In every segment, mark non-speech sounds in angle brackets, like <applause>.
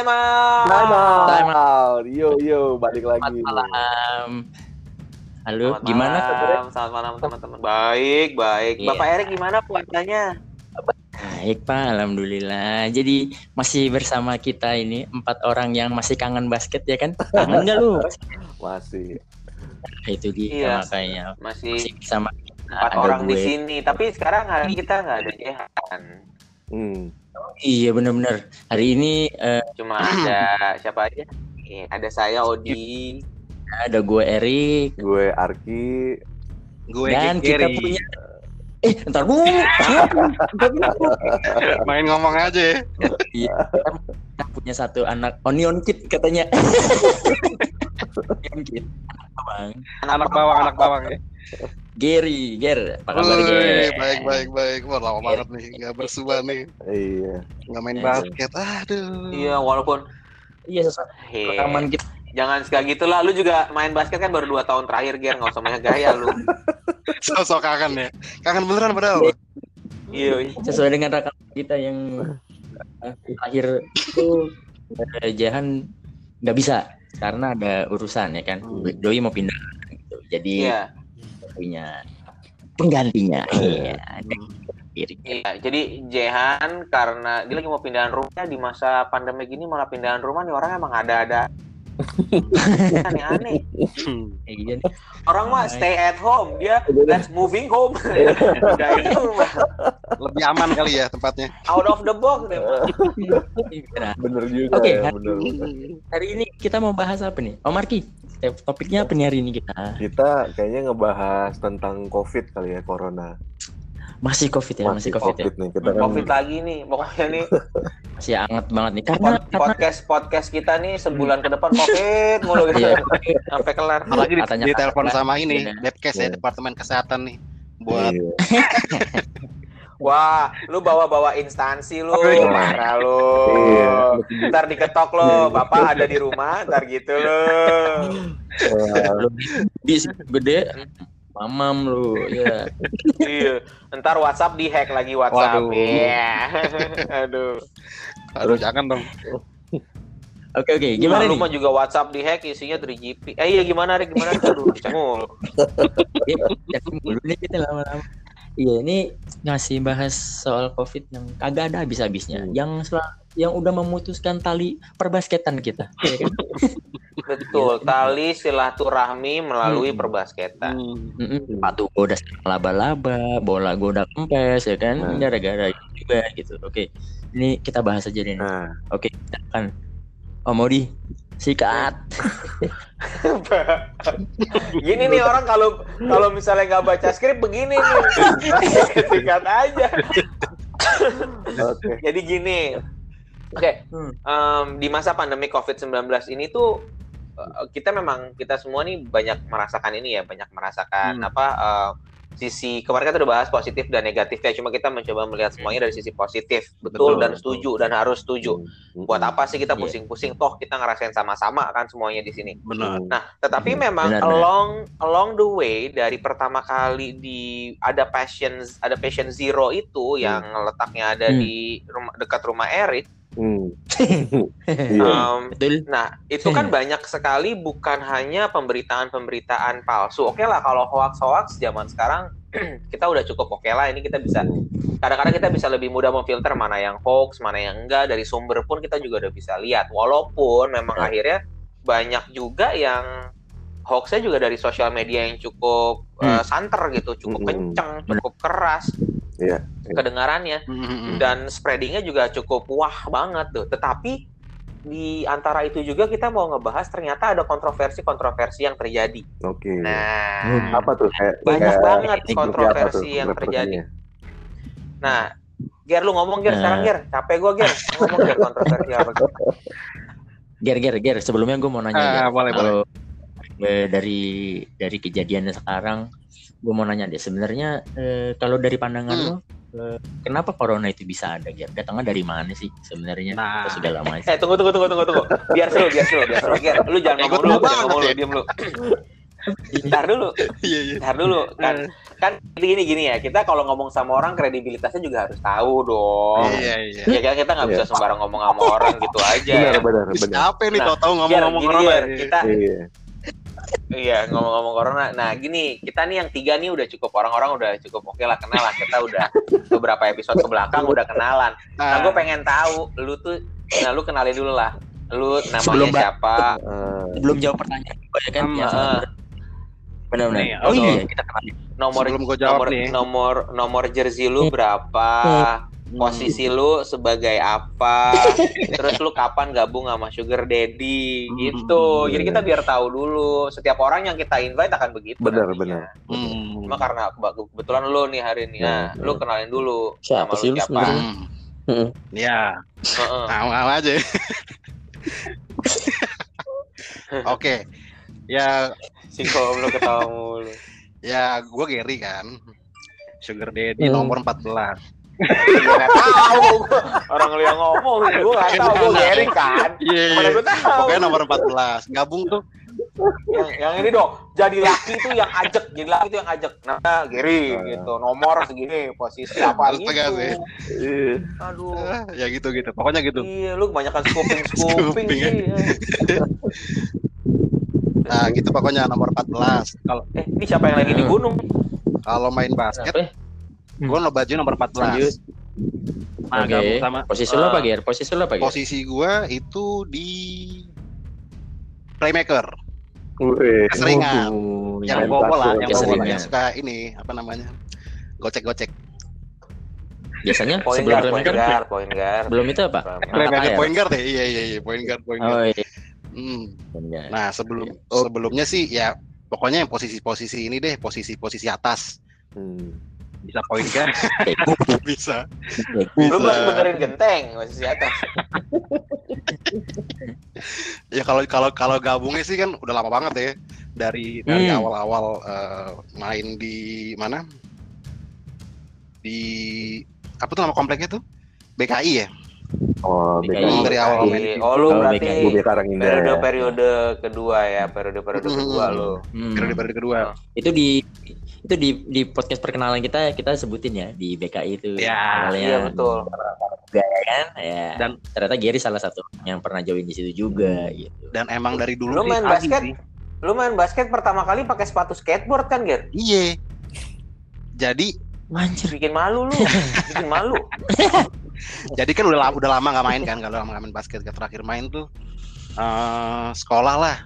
time out. Time out. Time Yo yo balik lagi. Selamat malam. Halo, Selamat gimana malam, kabarnya? Selamat malam teman-teman. Baik, baik. Iya. Bapak Erik gimana puasanya? Baik Pak, Alhamdulillah. Jadi masih bersama kita ini empat orang yang masih kangen basket ya kan? Kangen nggak lu? <laughs> Masih. Nah, itu dia Iya. makanya Masih masih bersama kita. empat Ada orang di gue. sini. Tapi sekarang hari kita nggak ada Jehan. Hmm. Iya benar-benar. Hari ini eh, Cuma ada <clears throat> siapa aja? Iya, ada saya Odi. ada gue Erik Gue Arki. Gue dan Jack kita punya eh ntar dulu dulu. <laughs> main ngomong aja ya. Iya, kita, kita punya satu anak onion kid katanya. <laughs> Bang. Anak bawang, anak bawang ya. Gary, Ger, apa kabar Ger? baik, baik, baik. Wah, lama banget nih. Gak bersua nih. Iya. Gak main Iya. basket. Aduh. Iya, walaupun Iya, sesuatu Hei, rekaman kita. jangan sekali gitu lah. Lu juga main basket kan baru dua tahun terakhir, Ger. Nggak usah banyak gaya lu. <laughs> Sosok kangen ya. Kangen beneran padahal. Iya, Sesuai dengan rekaman kita yang terakhir itu eh, Jahan nggak bisa karena ada urusan ya kan. Hmm. Doi mau pindah gitu. Jadi iya. punya penggantinya. Iya. Gary. Iya, jadi Jehan karena dia lagi mau pindahan rumah di masa pandemi gini malah pindahan rumah nih orang emang ada-ada <laughs> aneh-aneh. Iya nih. Orang mah stay at home, dia let's moving home. <laughs> Itu mah, Lebih aman kali ya tempatnya. out of the box deh. <laughs> Bener juga Oke, ya. hari- Bener. Hari ini kita mau bahas apa nih? Om Marki, eh, topiknya apa nih hari ini kita? Kita kayaknya ngebahas tentang COVID kali ya, Corona. Masih COVID ya, masih, COVID, ya. nih. Kita kan Covid lagi nih, pokoknya nih <laughs> Masih hangat banget nih. Karena, pod- karena podcast podcast kita nih sebulan ke depan Covid mulu gitu. Iya. Sampai kelar. Apalagi di, di telepon sama ini. Depkes ya, Iya. Departemen Kesehatan nih. Buat Iya. <laughs> Wah, lu bawa-bawa instansi lu, Oh, iya. marah lu. Iya. Ntar diketok lo, bapak ada di rumah, ntar gitu lo. Bis gede, mamam lu, ya. <laughs> Iya, ntar WhatsApp dihack lagi WhatsApp. Waduh. Iya. <laughs> Aduh. Aduh, jangan dong. Oke oke, Gimana gimana lu mah juga WhatsApp dihack isinya 3GP. Eh iya gimana Rik? Gimana? Aduh. <laughs> Yakin dulu nih kita lama-lama. Iya, ini ngasih bahas soal COVID yang kagak ada habis-habisnya. Hmm. Yang sel- yang udah memutuskan tali perbasketan kita. <laughs> ya kan? Betul, tali silaturahmi melalui Hmm. perbasketan. Sepatu gua udah laba-laba, bola udah kempes ya kan, Nah. gara-gara juga gitu. Oke, ini kita bahas aja deh. nih. Nah, Oke, kita kan. Oh Modi, sikat. <laughs> Gini nih orang kalau kalau misalnya nggak baca skrip begini nih. <laughs> Sikat aja. oke. Jadi gini. Oke, Hmm. em, di masa pandemi COVID-19 ini tuh eh, kita memang kita semua nih banyak merasakan ini ya, banyak merasakan Hmm. apa eh, sisi kemarin kita udah bahas positif dan negatifnya, cuma kita mencoba melihat semuanya dari sisi positif, betul, Betul, dan betul. setuju dan harus setuju. Hmm. Buat apa sih kita Iya. pusing-pusing? Toh kita ngerasain sama-sama kan semuanya di sini. Benar. Nah, tetapi Hmm, memang benar, benar. along along the way dari pertama kali di ada passion ada passion zero itu yang letaknya ada Hmm. di rumah, dekat rumah Erik. Hmm. Betul. nah, itu kan <laughs> banyak sekali bukan hanya pemberitaan-pemberitaan palsu. Oke lah kalau hoax-hoax zaman sekarang <clears throat> kita udah cukup oke lah ini kita bisa kadang-kadang kita bisa lebih mudah memfilter mana yang hoax, mana yang enggak dari sumber pun kita juga udah bisa lihat. Walaupun memang Ya. akhirnya banyak juga yang hoaxnya juga dari sosial media yang cukup eh, santer gitu, cukup Hmm. kenceng, cukup keras Iya. kedengarannya Mm-mm. dan spreadingnya juga cukup wah banget tuh. Tetapi di antara itu juga kita mau ngebahas ternyata ada kontroversi-kontroversi yang terjadi. Oke. Nah, Hmm. Apa tuh? Kayak, banyak kayak- banget kontroversi yang terjadi. kontroversinya? Nah, Ger lu ngomong Ger Nah. sekarang Ger, capek gua Ger. Ngomong Ger kontroversi apa? Ger? <laughs> Ger, ger, ger. Sebelumnya gue mau nanya Ah, Ger. boleh, Kalau eh, dari dari kejadian sekarang, gue mau nanya deh. Sebenarnya eh, kalau dari pandangan Hmm. lo, eh, kenapa corona itu bisa ada, Ger? Datangnya dari mana sih sebenarnya? Nah. Atau sudah lama sih? Eh tunggu tunggu tunggu tunggu tunggu. Biar seru biar seru biar seru. Ger, lu jangan Ikut ngomong dulu, lu jangan ngomong banget lu, ya. diam lu. Ntar dulu, Iya iya. ntar dulu. Kan, kan gini gini ya. Kita kalau ngomong sama orang kredibilitasnya juga harus tahu dong. Iya iya. Ya kan kita nggak bisa Iya. sembarang ngomong sama orang gitu aja. Benar, benar, benar. Capek nih Nah, Ger, ngomong-ngomong. Ger, kita Iya. ngomong-ngomong corona. Nah gini, kita nih yang tiga nih udah cukup orang-orang udah cukup oke lah kenal lah. Kita udah beberapa episode ke belakang udah kenalan. Nah gue pengen tahu, lu tuh, nah lu kenalin dulu lah. Lu namanya Sebelum siapa? Eh, Belum jawab pertanyaan gue ya kan? Ya, eh. Benar-benar. Nih, Oh oke. iya, kita kenal. Nomor Sebelum jawab nomor, nih. nomor nomor jersey lu berapa? Posisi lu sebagai apa? <laughs> Terus lu kapan gabung sama Sugar Daddy gitu. Hmm, Jadi kita biar tahu dulu. Setiap orang yang kita invite akan begitu. Benar, benar. Hmm. Cuma karena kebetulan lu nih hari ini. Nah, Hmm, lu kenalin dulu Siapa sih lu siapa. sebenarnya? Hmm. Heeh. Ya, Heeh. mau aja. <laughs> Oke. Ya, Singkong lu ketawa mulu. ya gue Gary kan. Sugar Daddy Hmm. nomor 14. Gue gak tahu. Orang lu yang ngomong, gue gak tahu. Gue? Gary kan. Iya, Mana iya. gue tahu. Pokoknya nomor 14. Gabung tuh yang, yang ini dong jadi laki itu yang ajak jadi laki itu yang ajak nah Giri Ah. gitu nomor segini posisi apa gitu ya. Iya. aduh ya gitu-gitu. Pokoknya gitu. iya lu kebanyakan scooping scooping Scooping, ya. sih ya. Nah, gitu pokoknya nomor 14. Kalau eh ini siapa yang lagi di gunung kalau main basket, Kenapa gue ngebaju nomor 14. Nah, Oke. gabung sama Posisi lu apa. Ger? Posisi lu apa, Ger? posisi gue itu di playmaker. Wih. Keseringan. Waduh, Yang bawa bola, yang bawa bola, yang suka ini apa namanya? Gocek-gocek. Biasanya point sebelum guard point playmaker guard point guard belum itu apa? Playmaker. Ya? point guard ya? Iya iya iya, point guard point guard. Oh iya. Hmm. Nah, sebelum Oh. sebelumnya sih ya pokoknya yang posisi-posisi ini deh, posisi-posisi atas. Hmm. Bisa point guard, <laughs> bisa. lu Bisa. masih benerin genteng masih di atas Ya kalau kalau kalau gabungnya sih kan udah lama banget ya. Dari dari Hmm. awal-awal eh, main di mana? Di apa tuh nama kompleknya tuh? BKI ya? Oh, BKI. BKI. Dari awal main Jadi, di oh lu Oh, berarti BKI. Periode periode kedua ya periode periode Hmm. kedua lu Hmm. periode kedua. Itu di itu di di podcast perkenalan kita kita sebutin ya di BKI itu. Ya, Awalnya iya betul ya kan? Ya. Dan- ternyata Gary salah satu yang pernah join di situ juga gitu. Dan emang dari dulu Lu main basket? sih. lu main basket pertama kali pakai sepatu skateboard kan Ger Iya. Jadi Anjir. bikin malu lu bikin malu <laughs> jadi kan udah lama udah lama nggak main kan kalau lama nggak main basket terakhir main tuh eh sekolah lah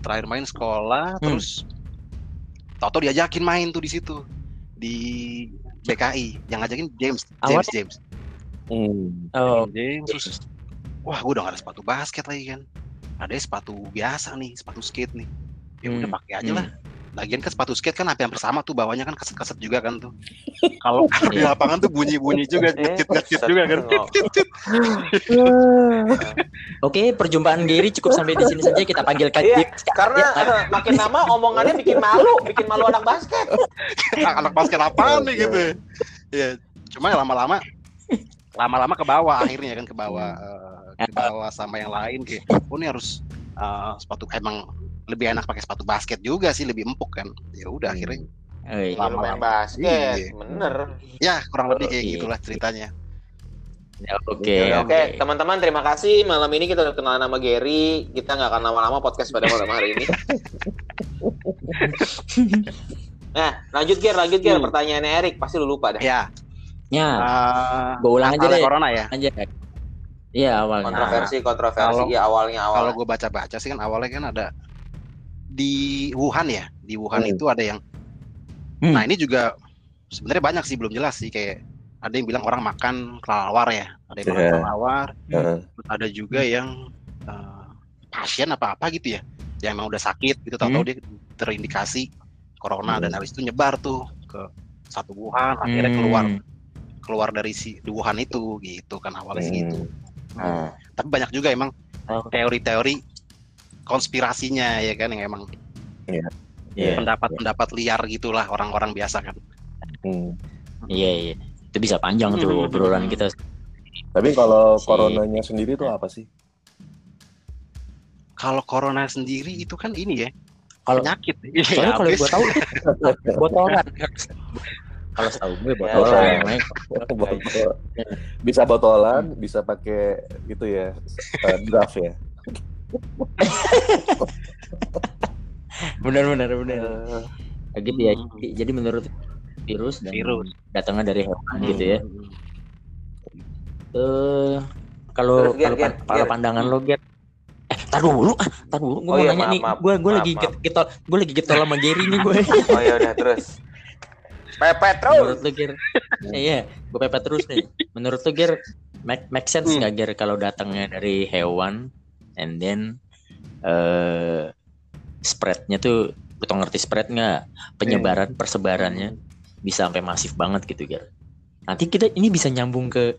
terakhir main sekolah Hmm. terus Toto diajakin main tuh di situ. Di BKI yang ngajakin James James Awalnya- James Hmm. Oh, James terus wah gue udah gak ada sepatu basket lagi kan. Ada sepatu biasa nih sepatu skate nih. Ya udah Hmm. pakai aja Hmm. lah lagian kan sepatu skate kan hampir hampir sama tuh bawahnya kan keset-keset juga kan tuh. <laughs> Kalau di Iya. lapangan tuh bunyi-bunyi juga Eh, ngecit ngecit keset. juga. Kan. <laughs> Oke, perjumpaan Gary cukup sampai di sini saja. Kita panggil Kak Iya, karena eh, makin lama omongannya bikin malu bikin malu anak basket. <laughs> Anak basket apaan nih gitu? Ya cuma lama-lama lama-lama ke bawah akhirnya kan ke bawah eh, ke bawah sama yang lain kayak oh ini harus eh, sepatu emang lebih enak pakai sepatu basket juga sih lebih empuk kan ya udah akhirnya Oh, iya. lu main basket Iya. bener ya kurang lebih kayak Oke. gitulah ceritanya Ya, Oke. Ya, Oke, teman-teman terima kasih malam ini kita udah kenal nama Gary. Kita nggak akan lama-lama podcast pada malam hari ini. <laughs> nah, lanjut Ger, lanjut Ger. Hmm. Pertanyaannya Erik, pasti lu lupa dah. ya Ya, eh, gua ulang aja deh. corona ya Aja. Iya, awalnya. Kontroversi, kontroversi. Kalau- ya awalnya kalau awal. gue baca-baca sih kan awalnya kan ada di Wuhan ya di Wuhan Hmm. itu ada yang Hmm. nah ini juga sebenarnya banyak sih belum jelas sih kayak ada yang bilang orang makan kelelawar ya ada yang makan Iya. terus ada juga yang eh, pasien apa apa gitu ya yang emang udah sakit gitu tahu-tahu Hmm. dia terindikasi corona Hmm. dan habis itu nyebar tuh ke satu Wuhan akhirnya Hmm. keluar keluar dari si di Wuhan itu gitu kan awalnya sih gitu Hmm. tapi banyak juga emang teori-teori konspirasinya ya kan yang emang Iya. pendapat-pendapat liar gitulah orang-orang biasa kan Hmm. Iya, iya. Itu bisa panjang tuh Hmm. obrolan kita. Tapi kalau Si- coronanya sendiri tuh apa sih? kalau corona sendiri itu kan ini ya Kalau penyakit. <laughs> soalnya kalau gue tahu <laughs> botolan. Kalau tahu gue botolan Ya, yang lain. Botol- bisa botolan, bisa pakai itu ya, eh, draft ya. Benar benar benar. Eh, Gitu ya. Hmm. Jadi menurut virus dan Virus. datangnya dari hewan Hmm. gitu ya. Eh kalau kalau pandangan lo Ger. Eh, tar dulu, ah, tar dulu. Gue Oh mau iya, nanya maaf, nih. Gue gue lagi maaf. get kita gue lagi getol sama Gary nih gue. Oh ya udah terus. Pepet Menurut terus. lo Ger. Eh, Iya, gue pepet terus nih. Menurut lo Ger, make, make sense Hmm. nggak Ger kalau datangnya dari hewan and then eh spreadnya tuh lo tau ngerti spread nggak penyebaran persebarannya bisa sampai masif banget gitu Ger. Nanti kita ini bisa nyambung ke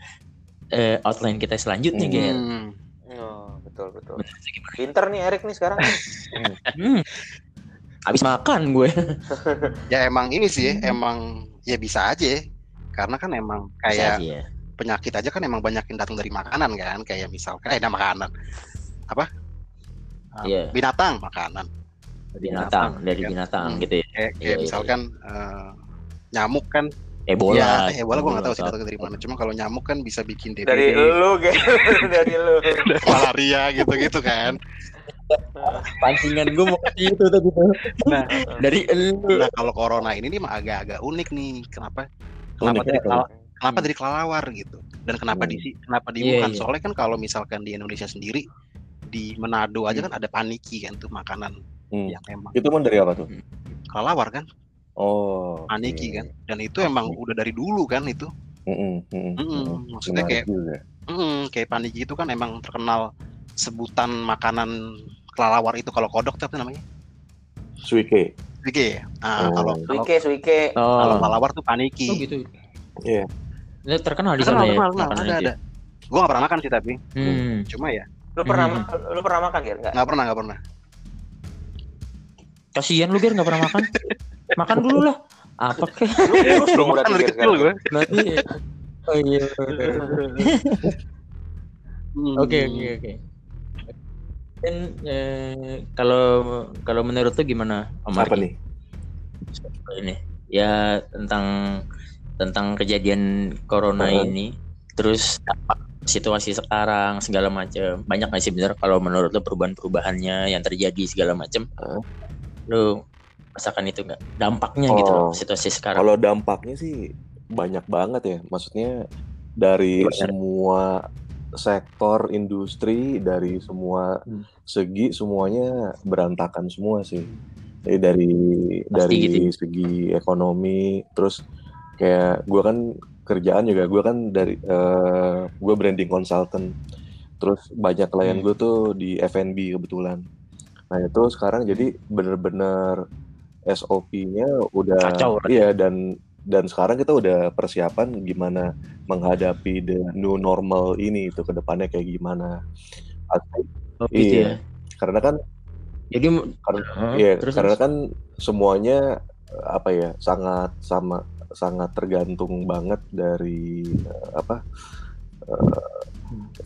eh, outline kita selanjutnya Hmm. Ger. Hmm. Oh, betul betul. Bener? Pinter nih Erik nih sekarang. <laughs> Hmm. Habis makan gue. <laughs> Ya emang ini sih, emang ya bisa aja. ya. Karena kan emang kayak aja ya. penyakit aja kan emang banyak yang datang dari makanan kan, kayak misalkan eh nah makanan. Apa? Ah, Iya. Binatang makanan. binatang dari kan. binatang Hmm. gitu ya. Kayak, kayak iya, misalkan eh, nyamuk kan Ebola. ya ebola gue nggak tahu sih datang dari mana cuma kalau nyamuk kan bisa bikin DBD <laughs> Dari lu, dari lu. malaria gitu-gitu kan Pancingan gue mau ke itu tadi tuh. Nah. dari elu. nah kalau corona ini nih mah agak-agak unik nih kenapa kenapa Unik dari kelala- kenapa dari kelelawar gitu dan kenapa Hmm. di si- kenapa di Iya, Wuhan iya. soalnya kan kalau misalkan di Indonesia sendiri di Manado aja Hmm. kan ada paniki kan tuh makanan Hmm. yang emang Itu pun dari apa tuh? kelelawar kan Oh. paniki iya. kan dan itu emang udah dari dulu kan itu Mm-mm, mm-mm, Mm-mm. mm-mm. Maksudnya kayak- juga. Mm, kayak paniki itu kan emang terkenal sebutan makanan kelelawar itu kalau kodok tuh apa namanya Suike. Oke, nah Oh. kalau kalau Suike, Suike. kalau Oh, kelelawar tuh paniki. oh gitu. Iya. Ini terkenal di Terkenal, sana ya. terkenal, terkenal. makanan ada ada. Gue gak pernah makan sih tapi, Hmm. cuma ya Lu pernah Hmm. lu pernah makan, Ger? Enggak? nggak pernah nggak pernah. Kasihan lu Ger nggak pernah makan. makan dulu lah. Apa kek? Lu Belum makan dari kecil sekarang. gue. Nanti. Oh iya. Hmm. Oke oke oke. Dan eh, kalau kalau menurut lu gimana Om Apa nih? ini ya tentang tentang kejadian corona Heeh. ini terus apa situasi sekarang segala macam banyak nggak sih bener kalau menurut lo perubahan-perubahannya yang terjadi segala macam Heeh. lo rasakan itu nggak dampaknya gitu loh Oh. situasi sekarang Kalau dampaknya sih banyak banget ya. Maksudnya dari Banyak. semua sektor industri, dari semua Hmm. segi semuanya berantakan semua sih. Jadi dari Pasti dari gitu ya. segi ekonomi, terus kayak gua kan kerjaan juga gua kan dari eh gue branding consultant. Terus banyak klien Hmm. gue tuh di F&B kebetulan. Nah itu sekarang jadi bener-bener SOP-nya udah Kacau iya dan dan sekarang kita udah persiapan gimana menghadapi the new normal ini itu ke depannya kayak gimana. Pasti Oh, gitu iya. ya karena kan jadi karena Hah? iya terus karena terus. kan semuanya apa ya sangat sama sangat tergantung banget dari eh, apa eh,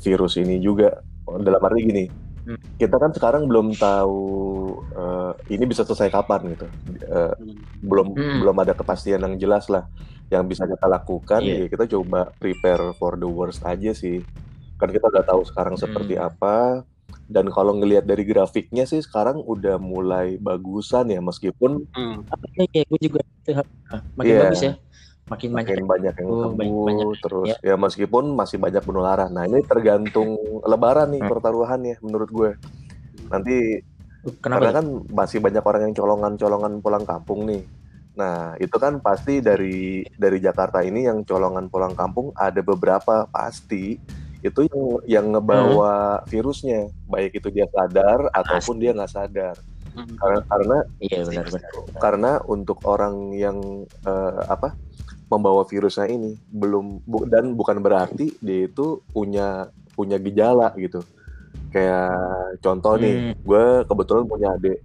virus ini juga dalam arti gini Hmm. kita kan sekarang belum tahu eh, ini bisa selesai kapan gitu Hmm. belum Hmm. belum ada kepastian yang jelas lah yang bisa kita lakukan Iya. ya kita coba prepare for the worst aja sih kan kita udah tahu sekarang seperti Hmm. apa dan kalau ngelihat dari grafiknya sih sekarang udah mulai bagusan ya meskipun Hmm. Iya, iya, gue juga makin Iya. bagus ya makin banyak makin banyak yang Oh, sembuh banyak- banyak. terus Ya. ya meskipun masih banyak penularan nah ini tergantung lebaran nih Hmm. pertaruhannya menurut gue nanti kenapa karena kan masih banyak orang yang colongan-colongan pulang kampung nih. Nah, itu kan pasti dari dari Jakarta ini yang colongan pulang kampung ada beberapa pasti itu yang yang ngebawa virusnya, baik itu dia sadar ataupun dia nggak sadar. Hmm. Karena karena iya benar-benar karena untuk orang yang eh, apa membawa virusnya ini belum bu- dan bukan berarti dia itu punya punya gejala gitu kayak contoh nih Hmm. gue kebetulan punya adik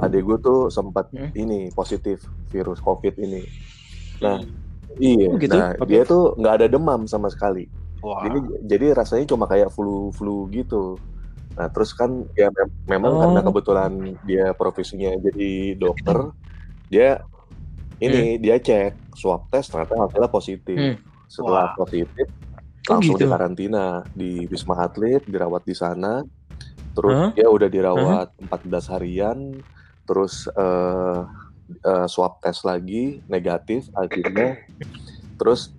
adik gue tuh sempat Hmm. ini positif virus covid ini nah Hmm. iya Oh, gitu? nah Oke. dia tuh nggak ada demam sama sekali Wah. jadi jadi rasanya cuma kayak flu flu gitu Nah, terus kan ya mem- memang Oh. karena kebetulan dia profesinya jadi dokter, dia ini dia cek swab test ternyata hasilnya positif. Hmm. Setelah Wah. positif Oh, langsung gitu? dikarantina di Wisma Atlet, dirawat di sana. Terus Hah? dia udah dirawat 14 harian, terus eh, eh, swab test lagi negatif akhirnya. <coughs> Terus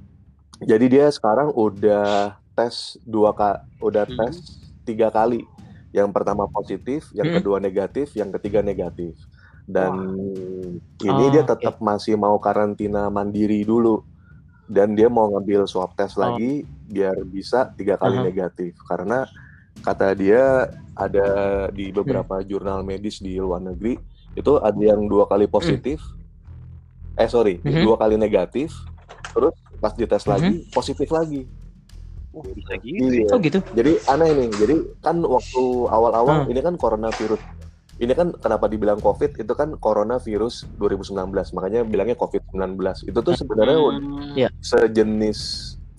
jadi dia sekarang udah tes dua ka, udah Hmm. tes tiga kali. Yang pertama positif, yang Hmm. kedua negatif, yang ketiga negatif. Dan ini Oh, dia oke. tetap masih mau karantina mandiri dulu. Dan dia mau ngambil swab test Oh. lagi biar bisa tiga kali Aha. negatif. Karena kata dia ada di Hmm. beberapa jurnal medis di luar negeri itu ada yang dua kali positif, eh sorry Mhm. dua kali negatif, terus pas dites lagi positif lagi. Uh, bisa gitu. Iya. Oh gitu. Jadi aneh nih. Jadi kan waktu awal-awal Hmm. ini kan coronavirus. Ini kan kenapa dibilang COVID itu kan coronavirus 2019. Makanya bilangnya COVID-19. Itu tuh sebenarnya Hmm. Iya. sejenis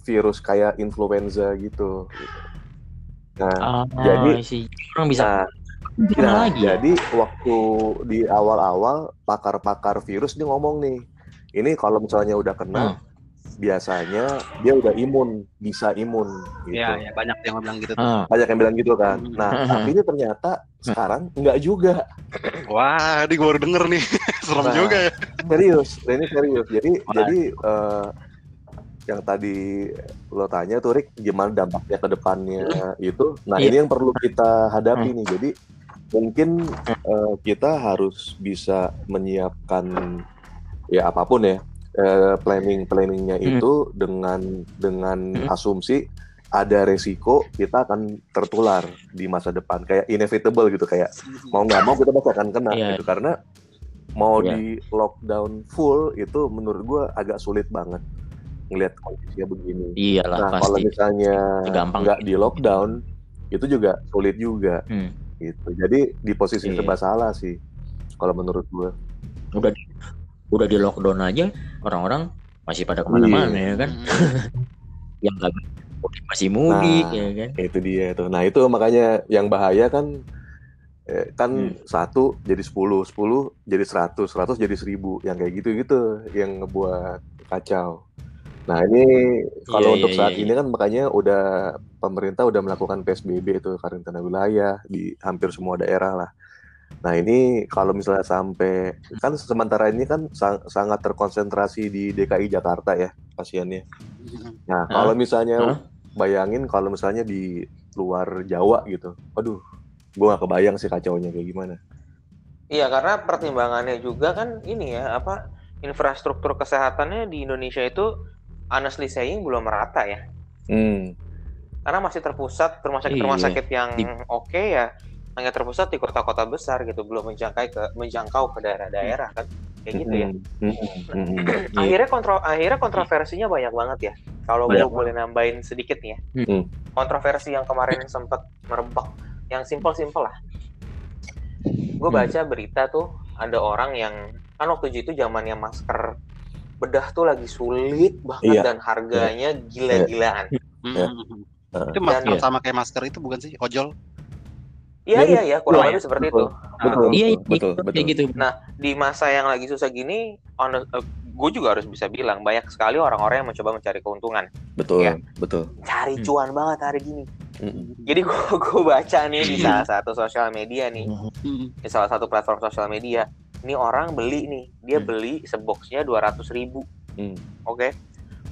virus kayak influenza gitu. Nah, Ah, Jadi- orang bisa nah, nah, lagi ya. jadi waktu di awal-awal pakar-pakar virus dia ngomong nih, ini kalau misalnya udah kena, Hmm. Biasanya dia udah imun, bisa imun. Gitu. Ya, ya banyak yang bilang gitu tuh. Ah, banyak yang bilang gitu kan. Hmm. Nah, Hmm. <laughs> tapi ini ternyata sekarang nggak juga. Wah, ini gue baru denger nih. <laughs> Serem Nah. juga ya. Serius, ini serius. Jadi Wah. jadi eh, yang tadi lo tanya tuh Rick, gimana dampaknya ke depannya itu. Nah, Iya. ini yang perlu kita hadapi nih. Jadi mungkin eh, kita harus bisa menyiapkan ya apa pun ya eh, planning planningnya Hmm. itu dengan dengan Hmm. asumsi ada resiko kita akan tertular di masa depan kayak inevitable gitu kayak mau nggak mau kita pasti akan kena Iya. gitu karena mau Iya. di lockdown full itu menurut gua agak sulit banget ngelihat kondisinya begini. iyalah Nah kalau misalnya nggak di lockdown itu juga sulit juga Hmm. gitu. Jadi di posisi Iya. serba salah sih kalau menurut gua. Udah udah di lockdown aja orang-orang masih pada ke mana-mana Iya. ya kan. <laughs> Yang mudik masih mudik Nah. ya kan. Itu dia itu. Nah itu makanya yang bahaya kan eh, kan Hmm. satu jadi 10, 10 jadi 100, 100 jadi 1000 yang kayak gitu-gitu yang ngebuat kacau. Nah ini kalau Iya, untuk iya, saat iya, ini kan makanya udah pemerintah udah melakukan PSBB itu karantina wilayah di hampir semua daerah lah. Nah ini kalau misalnya sampai kan sementara ini kan sang- sangat terkonsentrasi di DKI Jakarta ya pasiennya. Nah kalau misalnya Hah? bayangin kalau misalnya di luar Jawa gitu, aduh, gue gak kebayang sih kacaunya kayak gimana. Iya, karena pertimbangannya juga kan ini ya, apa infrastruktur kesehatannya di Indonesia itu honestly saying belum merata ya. Hmm, Karena masih terpusat rumah sakit rumah Iya. sakit yang Di- oke ya hanya terpusat di kota-kota besar gitu, belum menjangkai ke menjangkau ke daerah-daerah kan. Kayak gitu ya. Iya. Akhirnya kontro akhirnya kontroversinya banyak banget ya. Kalau gue boleh nambahin sedikit nih ya. Kontroversi yang kemarin sempat merebak yang simpel-simpel lah. Gue Hmm. baca berita tuh ada orang yang kan waktu itu zamannya masker bedah tuh lagi sulit banget Iya. dan harganya gila-gilaan. Ya. Hmm. Heeh. Itu masker Iya. sama kayak masker itu bukan sih? Ojol? Iya Ya, iya iya kurang betul, lebih seperti betul. itu. Betul, Iya, iya, betul, kayak betul. gitu. Di masa yang lagi susah gini, gue juga harus bisa bilang banyak sekali orang-orang yang mencoba mencari keuntungan, Betul, Iya. betul. cari Hmm. cuan banget hari gini. Hmm. Jadi gue <laughs> gue baca nih di salah satu sosial media nih, Hmm. di salah satu platform sosial media. Ini orang beli nih, dia Hmm. beli seboxnya dua ratus ribu, Hmm. oke?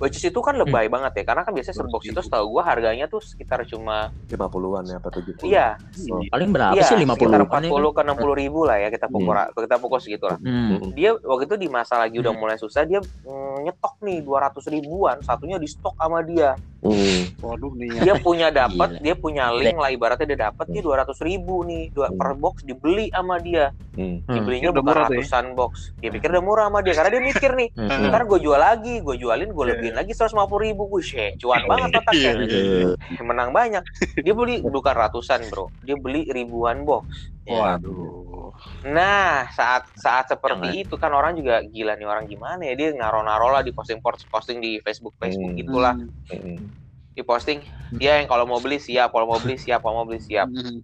Which is itu kan lebay banget ya, karena kan biasanya sebox itu setahu gue harganya tuh sekitar cuma, 50-an ya apa 70 iya, Oh. Paling berapa iya sih 50 sekitar an 40 ke 60 ribu lah ya kita pukul kita pukul segitu lah. Hmm. Hmm. Dia waktu itu di masa lagi udah Hmm. mulai susah dia mm, nyetok nih 200 ribuan, satunya di stok sama dia. Hmm. Waduh nih ya. Dia punya dapat, dia punya link lah ibaratnya dia dapat nih 200 ribu nih, dua Hmm. per box dibeli sama dia. Hmm. Hmm. Dibelinya Udah bukan tuh ya. ratusan box. Dia pikir udah murah sama dia karena dia mikir nih, Hmm. ntar gue jual lagi, gue jualin, gue Iya. lebihin lagi 150 ribu, gue shit, cuan <laughs> banget Iya, otaknya. iya. Menang banyak. Dia beli bukan ratusan bro, dia beli ribuan box. Waduh. Nah, saat saat seperti Jangan. itu kan orang juga gila nih orang gimana ya? Dia naro-naro lah di posting posting di Facebook Facebook Hmm. gitulah. Hmm. di posting dia yang kalau mau beli siap kalau mau beli siap kalau mau beli siap. Hmm.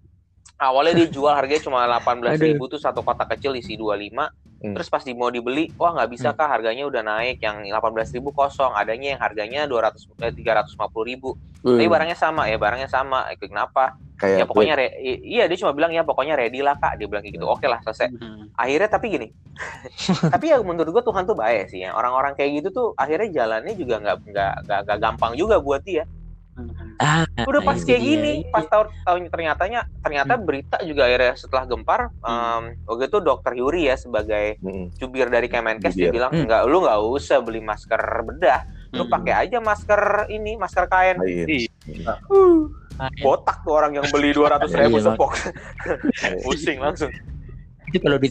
awalnya dijual harganya cuma 18.000 ribu tuh satu kotak kecil isi 25 Hmm. terus pas di mau dibeli wah nggak bisa kah? Harganya udah naik yang 18.000 ribu kosong. Adanya yang harganya 200 eh, 350 ribu. Tapi barangnya sama ya barangnya sama. Eh, kenapa kayak ya pokoknya re- i- iya dia cuma bilang ya pokoknya ready lah kak. Dia bilang kayak gitu. Oke lah selesai. Hmm. akhirnya tapi gini <laughs> tapi ya menurut gua Tuhan tuh baik sih ya. Orang-orang kayak gitu tuh akhirnya jalannya juga nggak nggak gampang juga buat dia. Ah, udah pas itu kayak dia. gini pas tahu tahu ternyatanya ternyata berita juga akhirnya setelah gempar em, waktu itu dokter Yuri ya sebagai Mm, jubir dari Kemenkes dia bilang Hmm. nggak lu nggak usah beli masker bedah. Lu Hmm. pakai aja masker ini masker kain. Iya. Ah, botak tuh orang yang beli dua ratus ribu Iya, sepok <laughs> pusing langsung itu kalau di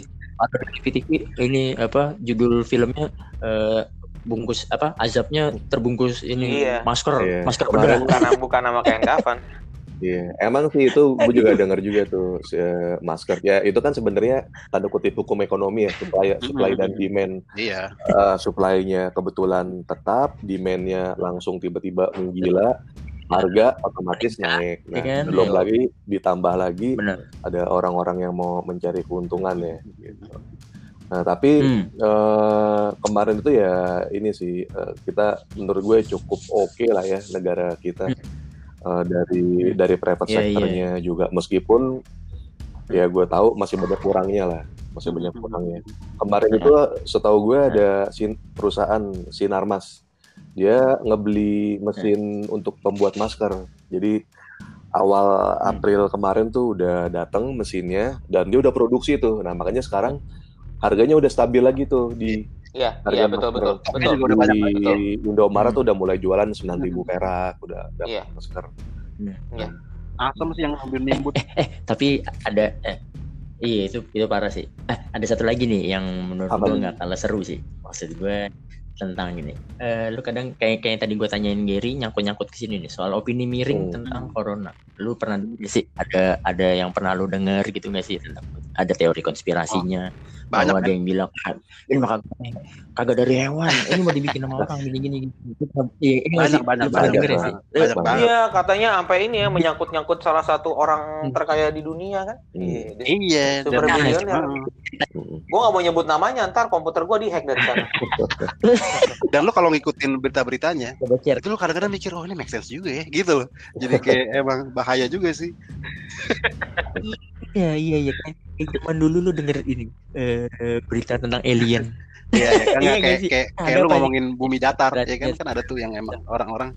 di TV ini apa judul filmnya eh, bungkus apa azabnya terbungkus ini Iya. masker Iya. masker bedah bukan bukan nama kain kafan <laughs> Iya, emang sih itu gue juga <laughs> dengar juga tuh si, eh, masker. Ya itu kan sebenarnya tanda kutip hukum ekonomi ya, supply, supply dan demand. Iya. Eh, supply-nya kebetulan tetap, demand-nya langsung tiba-tiba menggila, harga otomatis naik. Nah, Iya kan? belum Iya. lagi ditambah lagi benar ada orang-orang yang mau mencari keuntungan ya. Gitu. Nah tapi Hmm. eh, kemarin itu ya ini sih eh, kita menurut gue cukup oke lah ya negara kita Eh, dari dari private Iya, iya. sectornya juga meskipun ya gue tahu masih banyak kurangnya lah masih banyak Hmm. kurangnya kemarin itu setahu gue ada sin- perusahaan Sinarmas dia ngebeli mesin untuk pembuat masker jadi awal Hmm. April kemarin tuh udah datang mesinnya dan dia udah produksi tuh nah makanya sekarang harganya udah stabil lagi tuh di iya Harga iya betul masker. betul Stoknya betul juga udah banyak di betul. Indomaret Hmm. tuh udah mulai jualan 9.000 perak udah dapat Iya. masker. Asam sih yang ambil nimbut. tapi ada eh, iya itu itu parah sih eh, ada satu lagi nih yang menurut Apa gue nggak kalah seru sih maksud gue tentang gini. Eh, lu kadang kayak kayak tadi gue tanyain Gary nyangkut nyangkut ke sini nih soal opini miring Hmm. tentang corona. Lu pernah sih? Ada ada yang pernah lu denger gitu nggak sih tentang ada teori konspirasinya Banyak bahwa ada yang bilang "Ah, ini mah kagak, kagak dari hewan ini mau dibikin sama orang gini gini gini iya ini Banyak, banyak, banyak, banyak. sih Banyak Banyak. banget. Iya, katanya sampai ini ya menyangkut-nyangkut salah satu orang Hmm. terkaya di dunia kan. Hmm. Iya, dia- Iya. Super. Mm. Gua nggak mau nyebut namanya, ntar komputer gua dihack dari sana. <laughs> Dan lu kalau ngikutin berita-beritanya, itu lu kadang-kadang mikir oh ini make sense juga ya, gitu loh. Jadi kayak emang bahaya juga sih. Iya iya iya zaman dulu lu denger ini eh, berita tentang alien. Iya, ya, kan Iya kayak kayak kayak lu nih? ngomongin bumi datar, Berat, ya kan kan ada tuh yang emang orang-orang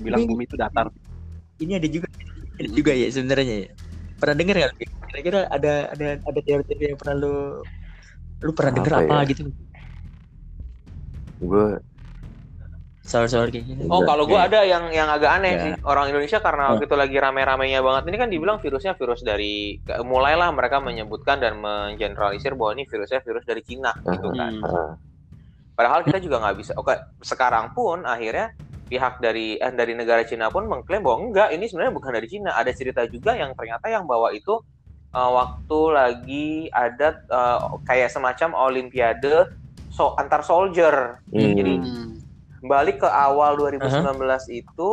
bilang Ini- bumi itu datar. Ini ada juga ada juga ya sebenarnya ya. Pernah denger nggak? Kira-kira ada ada ada teori-teori yang pernah lu lu pernah denger Apa apa ya? gitu Gue soal-soal kayak gini? Oh, kalau gua ada yang yang agak aneh Enggak. sih. Orang Indonesia karena waktu itu lagi rame-ramenya banget. Ini kan dibilang virusnya virus dari mulailah mereka menyebutkan dan mengeneralisir bahwa ini virusnya virus dari Cina gitu kan. ah, Padahal kita juga nggak bisa. Oke, sekarang pun akhirnya pihak dari eh, dari negara Cina pun mengklaim bahwa enggak, ini sebenarnya bukan dari Cina. Ada cerita juga yang ternyata yang bawa itu eh, waktu lagi ada eh, kayak semacam Olimpiade so antar soldier. hmm, Jadi Hmm. Balik ke awal 2019 itu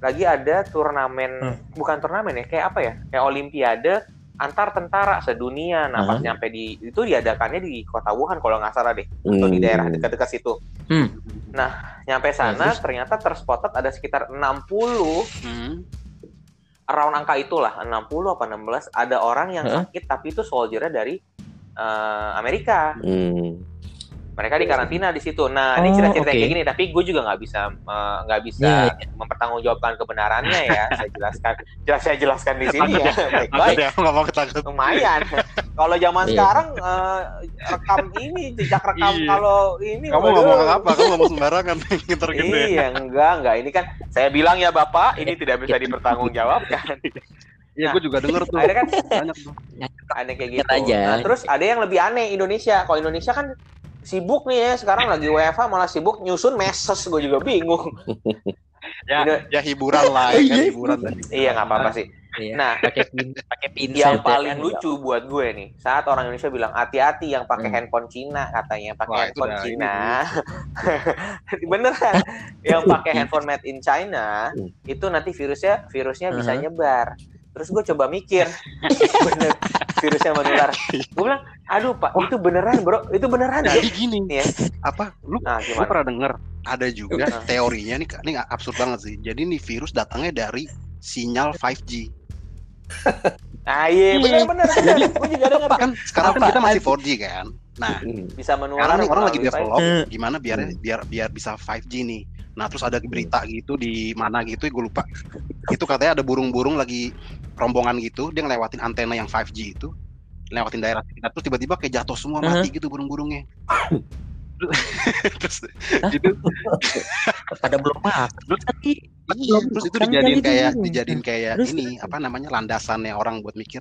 lagi ada turnamen Hmm. bukan turnamen ya kayak apa ya kayak olimpiade antar tentara sedunia nah pas Aha. nyampe di itu diadakannya di kota Wuhan kalau nggak salah deh atau di hmm. daerah dekat-dekat situ Hmm. nyampe sana terus? ternyata terspotted ada sekitar 60 Hmm. around angka itulah 60 apa 16 ada orang yang Hah? sakit tapi itu soldiernya dari eh, Amerika Hmm. Mereka di karantina di situ. Nah, ini Oh, cerita-cerita oke. kayak gini, tapi gue juga nggak bisa nggak bisa Iya, mempertanggungjawabkan kebenarannya ya. <laughs> saya jelaskan, jelas saya jelaskan di sini ya. Baik-baik, ya, nggak mau ketangkep. lumayan. kalau zaman Iya. sekarang eh, rekam ini jejak rekam Iya. kalau ini Kamu waduh. ngomong apa? Kamu ngomong sembarangan, <laughs> gitu ya. Iya, enggak, enggak. Ini kan saya bilang ya Bapak, ini tidak bisa dipertanggungjawabkan. <laughs> Iya, gue juga denger tuh. Akhirnya kan Banyak tuh. aneh kayak gitu. Aja. Nah, terus ada yang lebih aneh Indonesia. Kalau Indonesia kan sibuk nih ya, sekarang lagi WFH malah sibuk nyusun meses, gue juga bingung. <laughs> Ya, ya hiburan lah, ya kan Iya. hiburan tadi. iya, nggak apa-apa sih. Iya. Nah, pakai pin pakai pin yang paling lucu buat gue nih, saat orang Indonesia bilang hati-hati yang pakai Hmm. handphone Cina katanya, pakai handphone udah Cina. <laughs> Beneran, yang pakai handphone made in China Hmm. itu nanti virusnya virusnya bisa Uh-huh. nyebar. Terus gue coba mikir <laughs> bener virusnya menular gue bilang aduh pak itu beneran bro itu beneran ya Jadi gini, ya apa lu nah gimana pernah denger ada juga Nah. teorinya nih, ini absurd banget sih. Jadi nih virus datangnya dari sinyal 5G. ah iya bener bener bener gue juga denger Kan sekarang kan Apa? kita masih 4G kan. Nah, Hmm. bisa menular sekarang nih orang lagi develop Hmm. gimana biar biar biar bisa 5G nih. Nah, terus ada berita gitu di mana gitu gue lupa. Itu katanya ada burung-burung lagi rombongan gitu, dia ngelewatin antena yang 5G itu. Lewatin daerah sekitar terus tiba-tiba kayak jatuh semua mati gitu burung-burungnya. terus Hah? <laughs> itu pada belum makan tapi Iya, terus itu dijadiin jadi kayak dijadiin kayak Terus- ini apa namanya landasannya orang buat mikir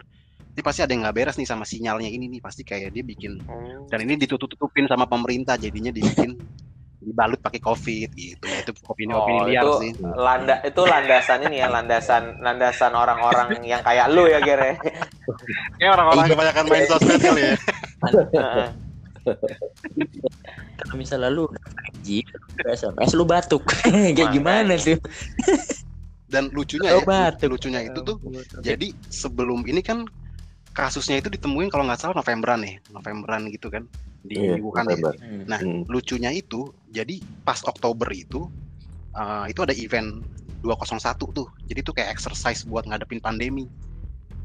ini pasti ada yang nggak beres nih sama sinyalnya ini nih pasti kayak dia bikin Hmm. dan ini ditutup-tutupin sama pemerintah jadinya dibikin dibalut pakai covid gitu. Ya itu opini opini Oh, liar itu sih. landa itu landasan ini ya landasan landasan orang-orang yang kayak lu ya Gere kayak orang-orang kebanyakan main sosmed kali ya. Kalau misalnya lu udah 5G udah SMS lu batuk. <laughs> Kayak gimana tuh? Dan lucunya ya batuk. lucunya itu tuh jadi sebelum ini kan kasusnya itu ditemuin kalau nggak salah Novemberan ya Novemberan gitu kan di Iya, Wuhan ya November. Hmm. Nah, Hmm. lucunya itu jadi pas Oktober itu uh, itu ada event 201 tuh. Jadi itu kayak exercise buat ngadepin pandemi.